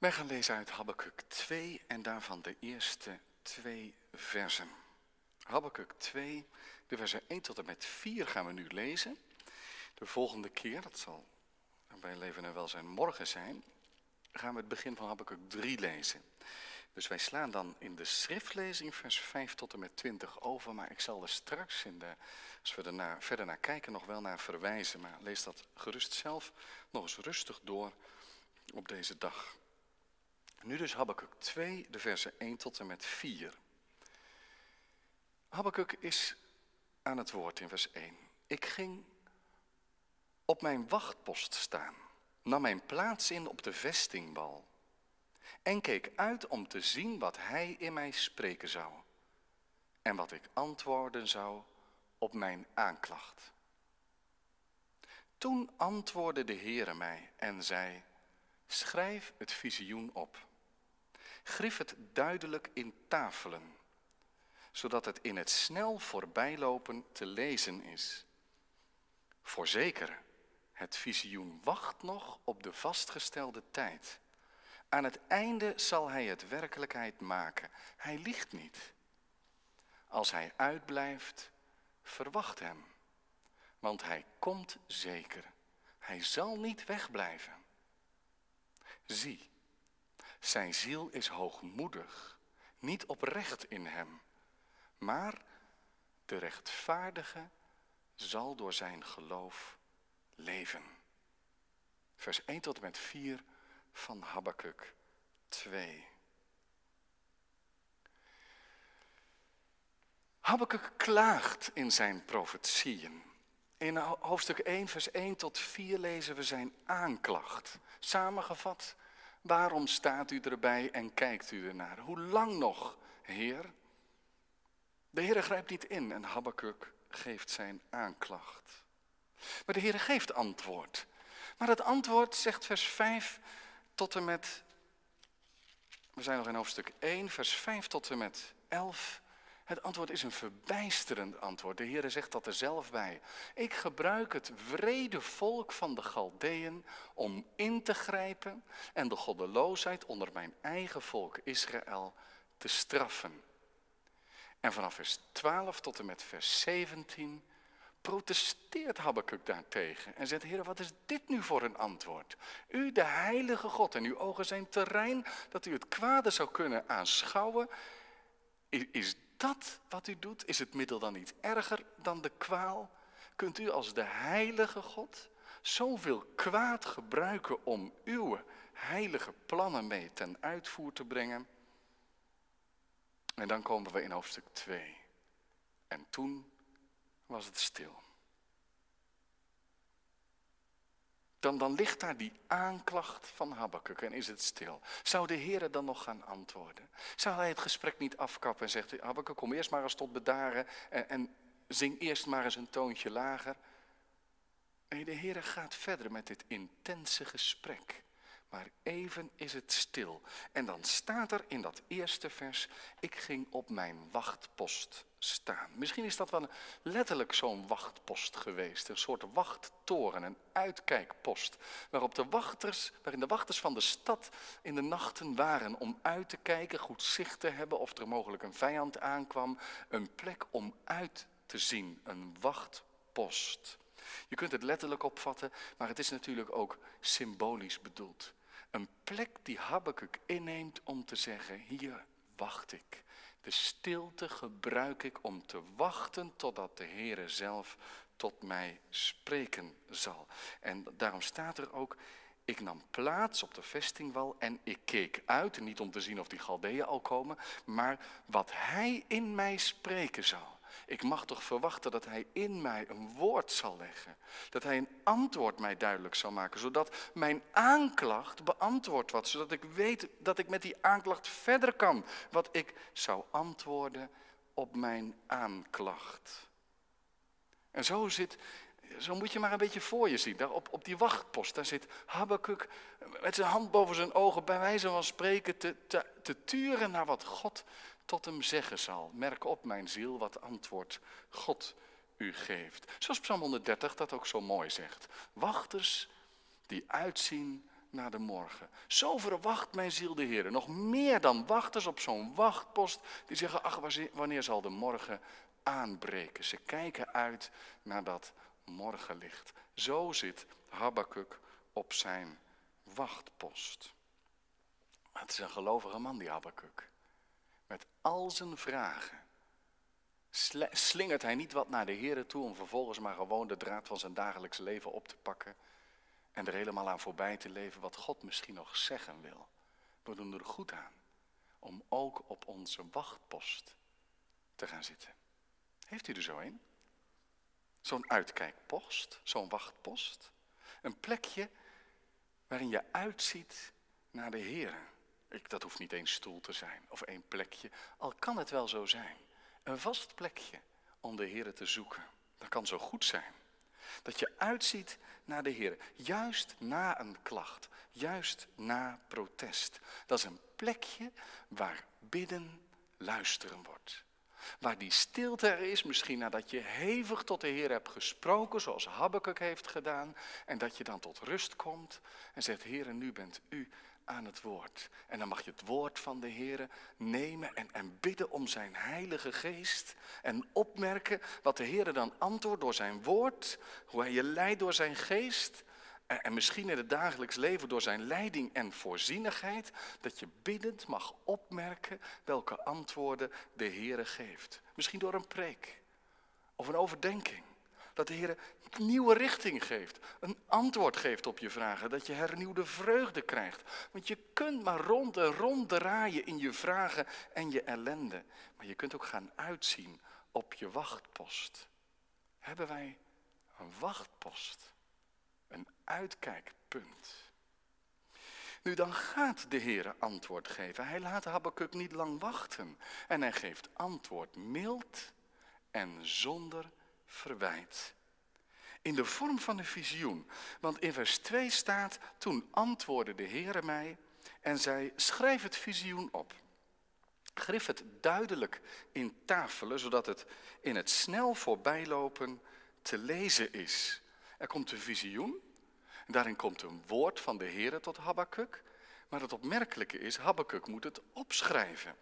Wij gaan lezen uit Habakkuk 2 en daarvan de eerste twee versen. Habakkuk 2, de versen 1 tot en met 4 gaan we nu lezen. De volgende keer, dat zal bij Leven en Welzijn morgen zijn, gaan we het begin van Habakkuk 3 lezen. Dus wij slaan dan in de schriftlezing vers 5 tot en met 20 over, maar ik zal er straks, in de, als we er verder naar kijken, nog wel naar verwijzen. Maar lees dat gerust zelf nog eens rustig door op deze dag. Nu dus Habakkuk 2, de versen 1 tot en met 4. Habakkuk is aan het woord in vers 1. Ik ging op mijn wachtpost staan, nam mijn plaats in op de vestingwal en keek uit om te zien wat hij in mij spreken zou en wat ik antwoorden zou op mijn aanklacht. Toen antwoordde de Heere mij en zei, schrijf het visioen op. Grif het duidelijk in tafelen, zodat het in het snel voorbijlopen te lezen is. Voorzeker, het visioen wacht nog op de vastgestelde tijd. Aan het einde zal hij het werkelijkheid maken. Hij liegt niet. Als hij uitblijft, verwacht hem. Want hij komt zeker. Hij zal niet wegblijven. Zie, zijn ziel is hoogmoedig, niet oprecht in hem. Maar de rechtvaardige zal door zijn geloof leven. Vers 1 tot en met 4 van Habakkuk 2. Habakkuk klaagt in zijn profetieën. In hoofdstuk 1, vers 1 tot 4 lezen we zijn aanklacht. Samengevat, waarom staat u erbij en kijkt u ernaar? Hoe lang nog, Heer? De Heer grijpt niet in en Habakkuk geeft zijn aanklacht. Maar de Heer geeft antwoord. Maar het antwoord, zegt vers 5, tot en met, we zijn nog in hoofdstuk 1, vers 5 tot en met 11. Het antwoord is een verbijsterend antwoord. De Heer zegt dat er zelf bij. Ik gebruik het vrede volk van de Galdeën om in te grijpen en de goddeloosheid onder mijn eigen volk Israël te straffen. En vanaf vers 12 tot en met vers 17 protesteert Habakkuk daartegen en zegt, Heer, wat is dit nu voor een antwoord? U, de heilige God, en uw ogen zijn terrein dat u het kwade zou kunnen aanschouwen. Is dat wat u doet? Is het middel dan niet erger dan de kwaal? Kunt u als de heilige God zoveel kwaad gebruiken om uw heilige plannen mee ten uitvoer te brengen? En dan komen we in hoofdstuk 2. En toen was het stil. Dan, dan ligt daar die aanklacht van Habakkuk en is het stil. Zou de Heer dan nog gaan antwoorden? Zou hij het gesprek niet afkappen en zegt, Habakkuk kom eerst maar eens tot bedaren en, en zing eerst maar eens een toontje lager? Nee, de Heer gaat verder met dit intense gesprek. Maar even is het stil. En dan staat er in dat eerste vers, ik ging op mijn wachtpost Misschien is dat wel letterlijk zo'n wachtpost geweest. Een soort wachttoren, een uitkijkpost. Waarop de wachters, waarin de wachters van de stad in de nachten waren om uit te kijken, goed zicht te hebben of er mogelijk een vijand aankwam. Een plek om uit te zien, een wachtpost. Je kunt het letterlijk opvatten, maar het is natuurlijk ook symbolisch bedoeld. Een plek die Habakkuk inneemt om te zeggen, hier wacht ik. De stilte gebruik ik om te wachten totdat de Heere zelf tot mij spreken zal. En daarom staat er ook, ik nam plaats op de vestingwal en ik keek uit, niet om te zien of die Galdeeën al komen, maar wat hij in mij spreken zal. Ik mag toch verwachten dat hij in mij een woord zal leggen. Dat hij een antwoord mij duidelijk zal maken. Zodat mijn aanklacht beantwoord wordt. Zodat ik weet dat ik met die aanklacht verder kan. Wat ik zou antwoorden op mijn aanklacht. En zo zit, zo moet je maar een beetje voor je zien. Daar op, op die wachtpost, daar zit Habakkuk met zijn hand boven zijn ogen, bij wijze van spreken, te, te, te turen naar wat God tot hem zeggen zal. Merk op, mijn ziel, wat antwoord God u geeft. Zoals Psalm 130 dat ook zo mooi zegt. Wachters die uitzien naar de morgen. Zo verwacht mijn ziel de Heer. Nog meer dan wachters op zo'n wachtpost die zeggen, ach, wanneer zal de morgen aanbreken? Ze kijken uit naar dat morgenlicht. Zo zit Habakuk op zijn wachtpost. Het is een gelovige man, die Habakuk. Al zijn vragen slingert hij niet wat naar de Heer toe om vervolgens maar gewoon de draad van zijn dagelijks leven op te pakken en er helemaal aan voorbij te leven wat God misschien nog zeggen wil. We doen er goed aan om ook op onze wachtpost te gaan zitten. Heeft u er zo een? Zo'n uitkijkpost, zo'n wachtpost. Een plekje waarin je uitziet naar de Heer. Dat hoeft niet één stoel te zijn of één plekje, al kan het wel zo zijn. Een vast plekje om de Heer te zoeken. Dat kan zo goed zijn. Dat je uitziet naar de Heer, juist na een klacht, juist na protest. Dat is een plekje waar bidden luisteren wordt. Waar die stilte er is, misschien nadat je hevig tot de Heer hebt gesproken, zoals Habakkuk heeft gedaan, en dat je dan tot rust komt en zegt, Heer, nu bent u aan het woord. En dan mag je het woord van de Heer nemen en, en bidden om zijn heilige geest. En opmerken wat de Heer dan antwoordt door zijn woord, hoe hij je leidt door zijn geest. En, en misschien in het dagelijks leven door zijn leiding en voorzienigheid, dat je biddend mag opmerken welke antwoorden de Heer geeft. Misschien door een preek of een overdenking. Dat de Heer nieuwe richting geeft, een antwoord geeft op je vragen, dat je hernieuwde vreugde krijgt. Want je kunt maar rond en rond draaien in je vragen en je ellende. Maar je kunt ook gaan uitzien op je wachtpost. Hebben wij een wachtpost, een uitkijkpunt? Nu dan gaat de Heer antwoord geven. Hij laat Habakkuk niet lang wachten. En hij geeft antwoord mild en zonder verwijt. In de vorm van een visioen. Want in vers 2 staat, toen antwoordde de Heere mij en zei, schrijf het visioen op. Grif het duidelijk in tafelen, zodat het in het snel voorbijlopen te lezen is. Er komt een visioen, en daarin komt een woord van de Heere tot Habakkuk. Maar het opmerkelijke is, Habakkuk moet het opschrijven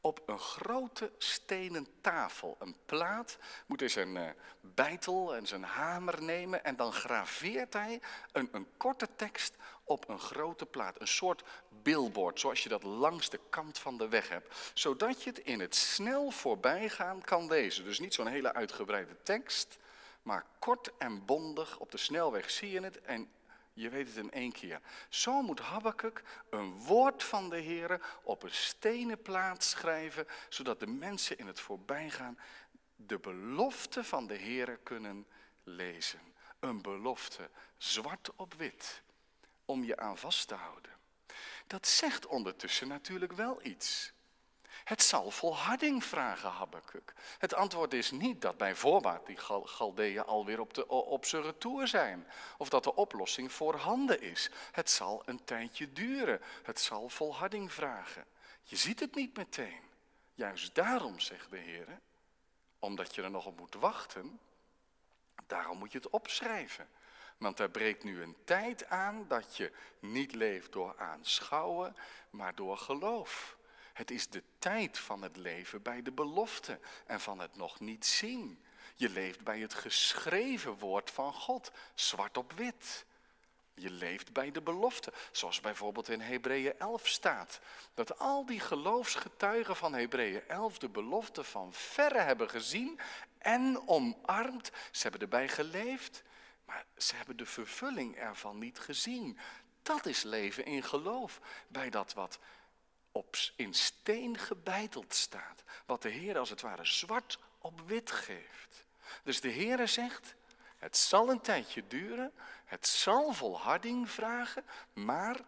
op een grote stenen tafel. Een plaat moet hij zijn uh, bijtel en zijn hamer nemen en dan graveert hij een, een korte tekst op een grote plaat. Een soort billboard, zoals je dat langs de kant van de weg hebt. Zodat je het in het snel voorbijgaan kan lezen. Dus niet zo'n hele uitgebreide tekst, maar kort en bondig. Op de snelweg zie je het en je weet het in één keer. Zo moet Habakkuk een woord van de Heer op een stenen plaats schrijven, zodat de mensen in het voorbijgaan de belofte van de Heer kunnen lezen. Een belofte, zwart op wit, om je aan vast te houden. Dat zegt ondertussen natuurlijk wel iets. Het zal volharding vragen, Habakkuk. Het antwoord is niet dat bij voorbaat die Galdeeën alweer op, de, op zijn retour zijn. Of dat de oplossing voorhanden is. Het zal een tijdje duren. Het zal volharding vragen. Je ziet het niet meteen. Juist daarom, zegt de Heer, omdat je er nog op moet wachten, daarom moet je het opschrijven. Want er breekt nu een tijd aan dat je niet leeft door aanschouwen, maar door geloof. Het is de tijd van het leven bij de belofte en van het nog niet zien. Je leeft bij het geschreven woord van God, zwart op wit. Je leeft bij de belofte, zoals bijvoorbeeld in Hebreeën 11 staat. Dat al die geloofsgetuigen van Hebreeën 11 de belofte van verre hebben gezien en omarmd. Ze hebben erbij geleefd, maar ze hebben de vervulling ervan niet gezien. Dat is leven in geloof, bij dat wat op, in steen gebeiteld staat. Wat de Heer als het ware zwart op wit geeft. Dus de Heer zegt, het zal een tijdje duren, het zal volharding vragen, maar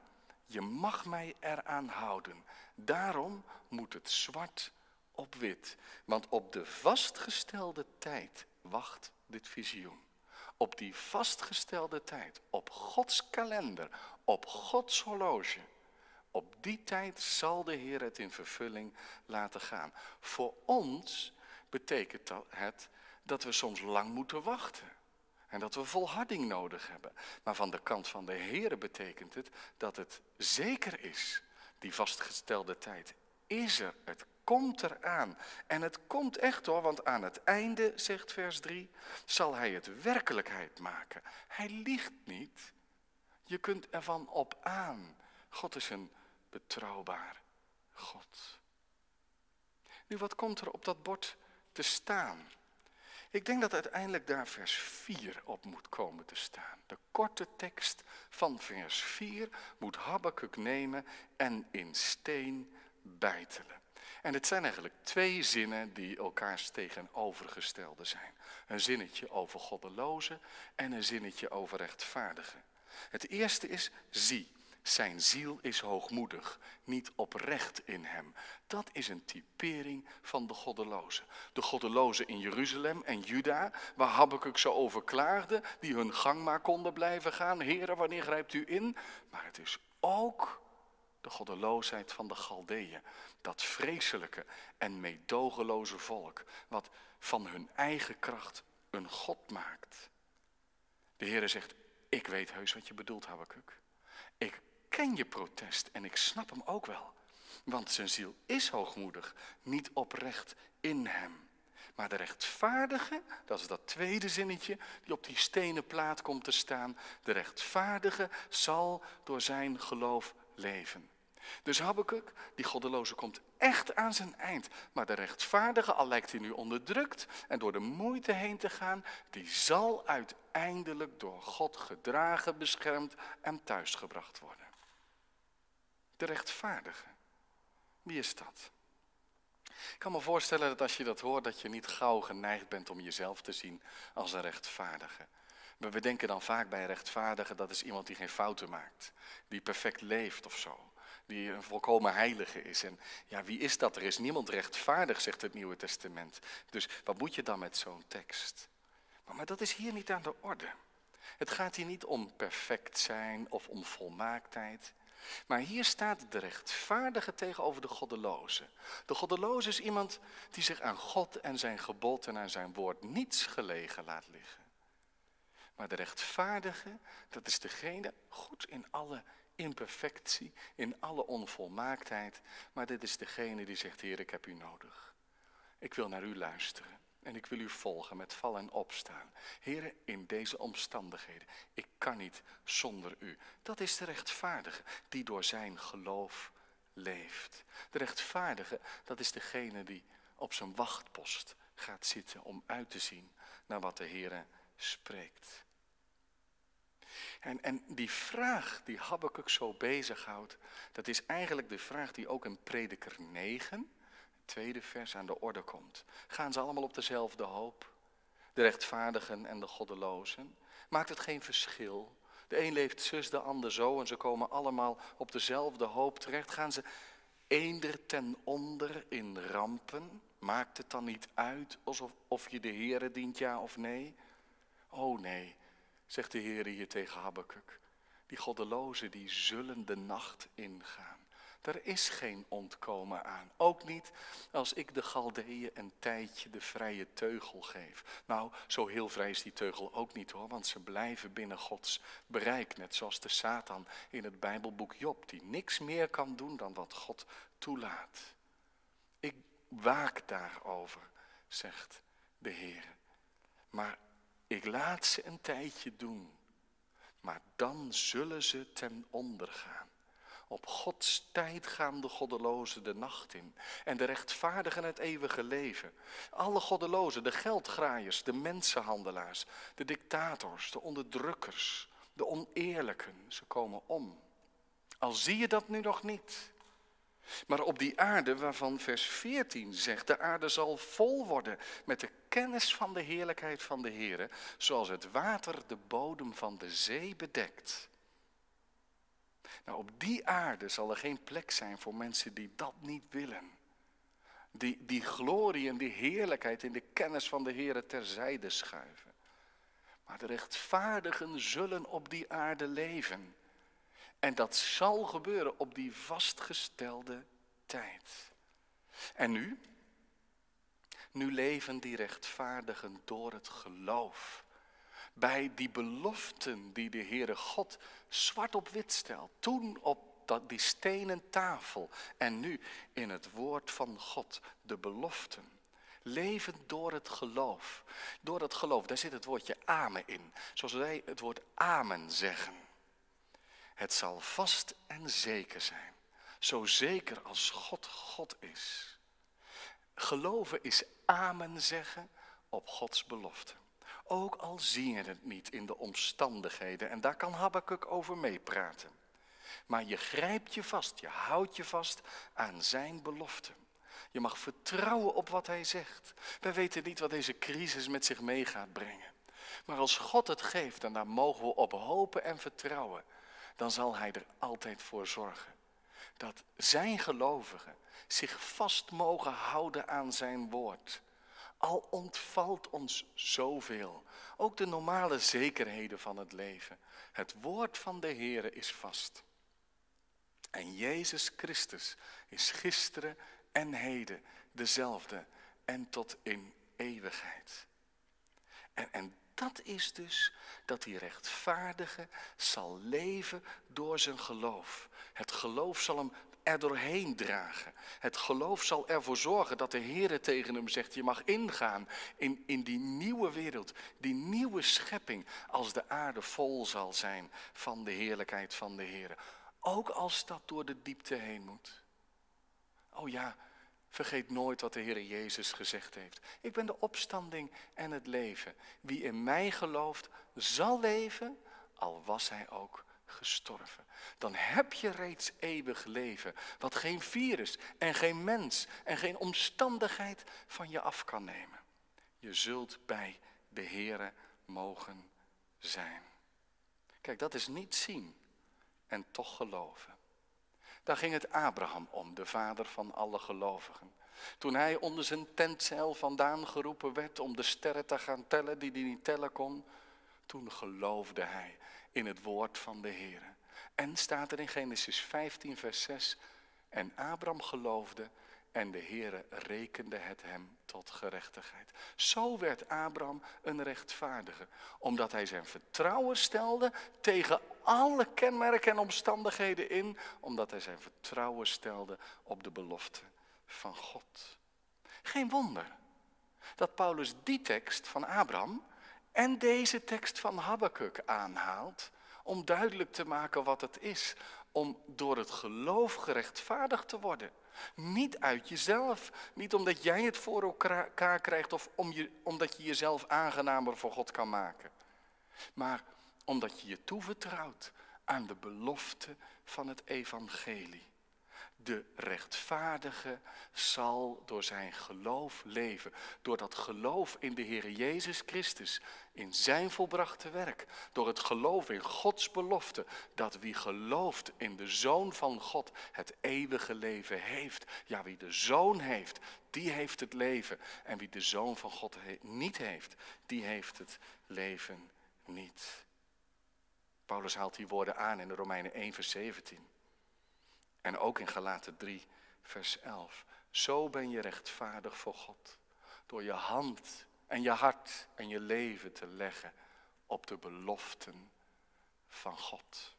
je mag mij eraan houden. Daarom moet het zwart op wit. Want op de vastgestelde tijd wacht dit visioen. Op die vastgestelde tijd, op Gods kalender, op Gods horloge op die tijd zal de Heer het in vervulling laten gaan. Voor ons betekent dat het dat we soms lang moeten wachten. En dat we volharding nodig hebben. Maar van de kant van de Heer betekent het dat het zeker is. Die vastgestelde tijd is er. Het komt eraan. En het komt echt hoor, want aan het einde, zegt vers 3, zal hij het werkelijkheid maken. Hij liegt niet. Je kunt ervan op aan. God is een betrouwbaar God. Nu, wat komt er op dat bord te staan? Ik denk dat uiteindelijk daar vers 4 op moet komen te staan. De korte tekst van vers 4 moet Habakkuk nemen en in steen bijtelen. En het zijn eigenlijk twee zinnen die elkaars tegenovergestelde zijn. Een zinnetje over goddelozen en een zinnetje over rechtvaardigen. Het eerste is zie. Zijn ziel is hoogmoedig, niet oprecht in hem. Dat is een typering van de goddelozen. De goddelozen in Jeruzalem en Juda, waar Habakkuk zo over klaagde, die hun gang maar konden blijven gaan. Heren, wanneer grijpt u in? Maar het is ook de goddeloosheid van de Galdeeën. Dat vreselijke en meedogenloze volk, wat van hun eigen kracht een God maakt. De Heere zegt, ik weet heus wat je bedoelt, Habakkuk. Ik ken je protest en ik snap hem ook wel. Want zijn ziel is hoogmoedig, niet oprecht in hem. Maar de rechtvaardige, dat is dat tweede zinnetje die op die stenen plaat komt te staan. De rechtvaardige zal door zijn geloof leven. Dus Habakkuk, die goddeloze, komt echt aan zijn eind. Maar de rechtvaardige, al lijkt hij nu onderdrukt en door de moeite heen te gaan, die zal uiteindelijk door God gedragen, beschermd en thuisgebracht worden. De rechtvaardige. Wie is dat? Ik kan me voorstellen dat als je dat hoort, dat je niet gauw geneigd bent om jezelf te zien als een rechtvaardige. We denken dan vaak bij een rechtvaardige, dat is iemand die geen fouten maakt, die perfect leeft of zo, die een volkomen heilige is. En ja, wie is dat? Er is niemand rechtvaardig, zegt het Nieuwe Testament. Dus wat moet je dan met zo'n tekst? Maar, maar dat is hier niet aan de orde. Het gaat hier niet om perfect zijn of om volmaaktheid. Maar hier staat de rechtvaardige tegenover de goddeloze. De goddeloze is iemand die zich aan God en zijn gebod en aan zijn woord niets gelegen laat liggen. Maar de rechtvaardige, dat is degene goed in alle imperfectie, in alle onvolmaaktheid. Maar dit is degene die zegt, Heer, ik heb u nodig. Ik wil naar u luisteren. En ik wil u volgen met vallen en opstaan. Heren, in deze omstandigheden, ik kan niet zonder u. Dat is de rechtvaardige die door zijn geloof leeft. De rechtvaardige, dat is degene die op zijn wachtpost gaat zitten om uit te zien naar wat de Heer spreekt. En, en die vraag die Habakkuk zo bezighoudt, dat is eigenlijk de vraag die ook in Prediker 9, tweede vers aan de orde komt. Gaan ze allemaal op dezelfde hoop? De rechtvaardigen en de goddelozen? Maakt het geen verschil? De een leeft zus, de ander zo en ze komen allemaal op dezelfde hoop terecht. Gaan ze eender ten onder in rampen? Maakt het dan niet uit alsof of je de Heere dient, ja of nee? Oh nee, zegt de Heer hier tegen Habakkuk. Die goddelozen die zullen de nacht ingaan. Er is geen ontkomen aan. Ook niet als ik de Galdeeën een tijdje de vrije teugel geef. Nou, zo heel vrij is die teugel ook niet hoor, want ze blijven binnen Gods bereik. Net zoals de Satan in het Bijbelboek Job, die niks meer kan doen dan wat God toelaat. Ik waak daarover, zegt de Heer. Maar ik laat ze een tijdje doen, maar dan zullen ze ten onder gaan. Op Gods tijd gaan de goddelozen de nacht in en de rechtvaardigen het eeuwige leven. Alle goddelozen, de geldgraaiers, de mensenhandelaars, de dictators, de onderdrukkers, de oneerlijken, ze komen om. Al zie je dat nu nog niet. Maar op die aarde waarvan vers 14 zegt, de aarde zal vol worden met de kennis van de heerlijkheid van de Heer, zoals het water de bodem van de zee bedekt. Nou, op die aarde zal er geen plek zijn voor mensen die dat niet willen. Die, die glorie en die heerlijkheid in de kennis van de Heer terzijde schuiven. Maar de rechtvaardigen zullen op die aarde leven. En dat zal gebeuren op die vastgestelde tijd. En nu? Nu leven die rechtvaardigen door het geloof. Bij die beloften die de Heere God zwart op wit stelt. Toen op dat, die stenen tafel en nu in het woord van God, de beloften. Leven door het geloof. Door het geloof, daar zit het woordje amen in. Zoals wij het woord amen zeggen. Het zal vast en zeker zijn. Zo zeker als God God is. Geloven is amen zeggen op Gods belofte. Ook al zie je het niet in de omstandigheden. En daar kan Habakkuk over meepraten. Maar je grijpt je vast, je houdt je vast aan zijn belofte. Je mag vertrouwen op wat hij zegt. Wij weten niet wat deze crisis met zich mee gaat brengen. Maar als God het geeft en daar mogen we op hopen en vertrouwen, dan zal hij er altijd voor zorgen. Dat zijn gelovigen zich vast mogen houden aan zijn woord. Al ontvalt ons zoveel, ook de normale zekerheden van het leven. Het woord van de Heer is vast. En Jezus Christus is gisteren en heden dezelfde en tot in eeuwigheid. En, en dat is dus dat die rechtvaardige zal leven door zijn geloof. Het geloof zal hem er doorheen dragen. Het geloof zal ervoor zorgen dat de Heer tegen hem zegt: Je mag ingaan in, in die nieuwe wereld, die nieuwe schepping, als de aarde vol zal zijn van de heerlijkheid van de Heer. Ook als dat door de diepte heen moet. Oh ja, vergeet nooit wat de Heer Jezus gezegd heeft. Ik ben de opstanding en het leven. Wie in mij gelooft, zal leven, al was hij ook gestorven. Dan heb je reeds eeuwig leven, wat geen virus en geen mens en geen omstandigheid van je af kan nemen. Je zult bij de Heere mogen zijn. Kijk, dat is niet zien en toch geloven. Daar ging het Abraham om, de vader van alle gelovigen. Toen hij onder zijn tentzeil vandaan geroepen werd om de sterren te gaan tellen die hij niet tellen kon, toen geloofde hij in het woord van de Heer. En staat er in Genesis 15, vers 6, en Abraham geloofde en de Heere rekende het hem tot gerechtigheid. Zo werd Abraham een rechtvaardige, omdat hij zijn vertrouwen stelde tegen alle kenmerken en omstandigheden in, omdat hij zijn vertrouwen stelde op de belofte van God. Geen wonder dat Paulus die tekst van Abraham en deze tekst van Habakkuk aanhaalt om duidelijk te maken wat het is om door het geloof gerechtvaardigd te worden. Niet uit jezelf. Niet omdat jij het voor elkaar krijgt of om je, omdat je jezelf aangenamer voor God kan maken. Maar omdat je je toevertrouwt aan de belofte van het evangelie. De rechtvaardige zal door zijn geloof leven. Door dat geloof in de Heer Jezus Christus, in zijn volbrachte werk. Door het geloof in Gods belofte, dat wie gelooft in de Zoon van God het eeuwige leven heeft. Ja, wie de Zoon heeft, die heeft het leven. En wie de Zoon van God niet heeft, die heeft het leven niet. Paulus haalt die woorden aan in de Romeinen 1, vers 17. En ook in Galaten 3, vers 11. Zo ben je rechtvaardig voor God. Door je hand en je hart en je leven te leggen op de beloften van God.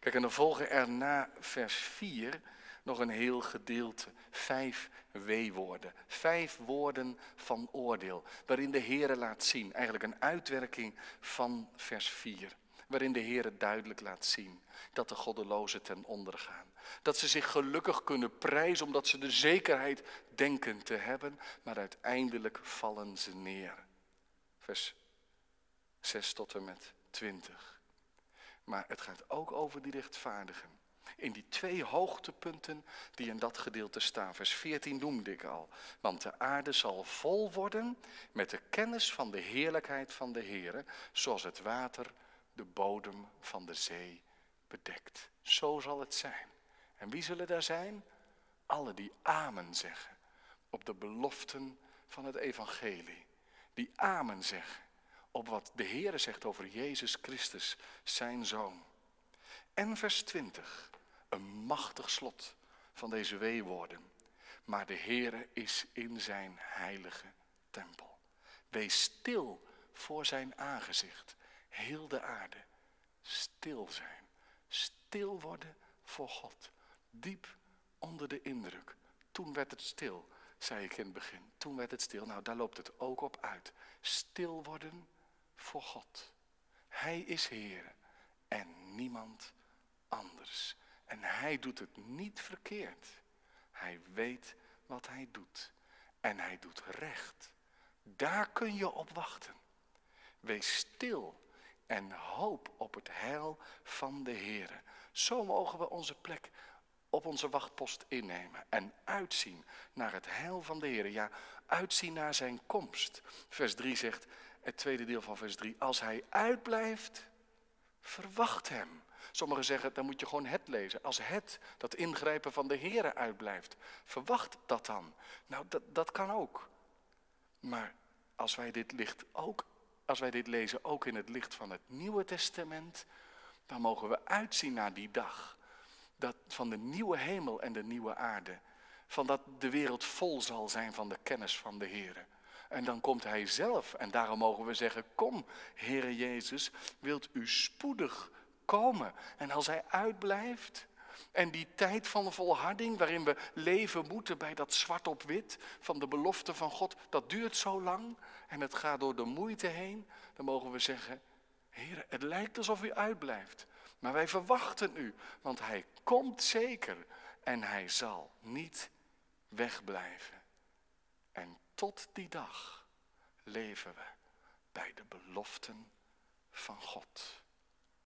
Kijk, en dan volgen er na vers 4 nog een heel gedeelte. Vijf weewoorden. Vijf woorden van oordeel. Waarin de Heer laat zien, eigenlijk een uitwerking van vers 4 waarin de Heer duidelijk laat zien dat de goddelozen ten onder gaan. Dat ze zich gelukkig kunnen prijzen omdat ze de zekerheid denken te hebben, maar uiteindelijk vallen ze neer. Vers 6 tot en met 20. Maar het gaat ook over die rechtvaardigen. In die twee hoogtepunten die in dat gedeelte staan. Vers 14 noemde ik al. Want de aarde zal vol worden met de kennis van de heerlijkheid van de Heer, zoals het water de bodem van de zee bedekt. Zo zal het zijn. En wie zullen daar zijn? Alle die amen zeggen op de beloften van het evangelie. Die amen zeggen op wat de Heer zegt over Jezus Christus, zijn Zoon. En vers 20, een machtig slot van deze weewoorden. Maar de Heere is in zijn heilige tempel. Wees stil voor zijn aangezicht. Heel de aarde stil zijn. Stil worden voor God. Diep onder de indruk. Toen werd het stil, zei ik in het begin. Toen werd het stil. Nou, daar loopt het ook op uit. Stil worden voor God. Hij is Heer en niemand anders. En hij doet het niet verkeerd. Hij weet wat hij doet. En hij doet recht. Daar kun je op wachten. Wees stil en hoop op het heil van de Heer. Zo mogen we onze plek op onze wachtpost innemen en uitzien naar het heil van de Heer. Ja, uitzien naar zijn komst. Vers 3 zegt, het tweede deel van vers 3, als hij uitblijft, verwacht hem. Sommigen zeggen, dan moet je gewoon het lezen. Als het, dat ingrijpen van de Heer uitblijft, verwacht dat dan. Nou, dat, dat kan ook. Maar als wij dit licht ook, als wij dit lezen ook in het licht van het Nieuwe Testament, dan mogen we uitzien naar die dag. Dat van de nieuwe hemel en de nieuwe aarde. Van dat de wereld vol zal zijn van de kennis van de Heer. En dan komt Hij zelf. En daarom mogen we zeggen, kom, Heere Jezus, wilt u spoedig komen. En als Hij uitblijft, en die tijd van volharding waarin we leven moeten bij dat zwart op wit van de belofte van God, dat duurt zo lang en het gaat door de moeite heen, dan mogen we zeggen, Heer, het lijkt alsof u uitblijft, maar wij verwachten u, want Hij komt zeker en Hij zal niet wegblijven. En tot die dag leven we bij de beloften van God.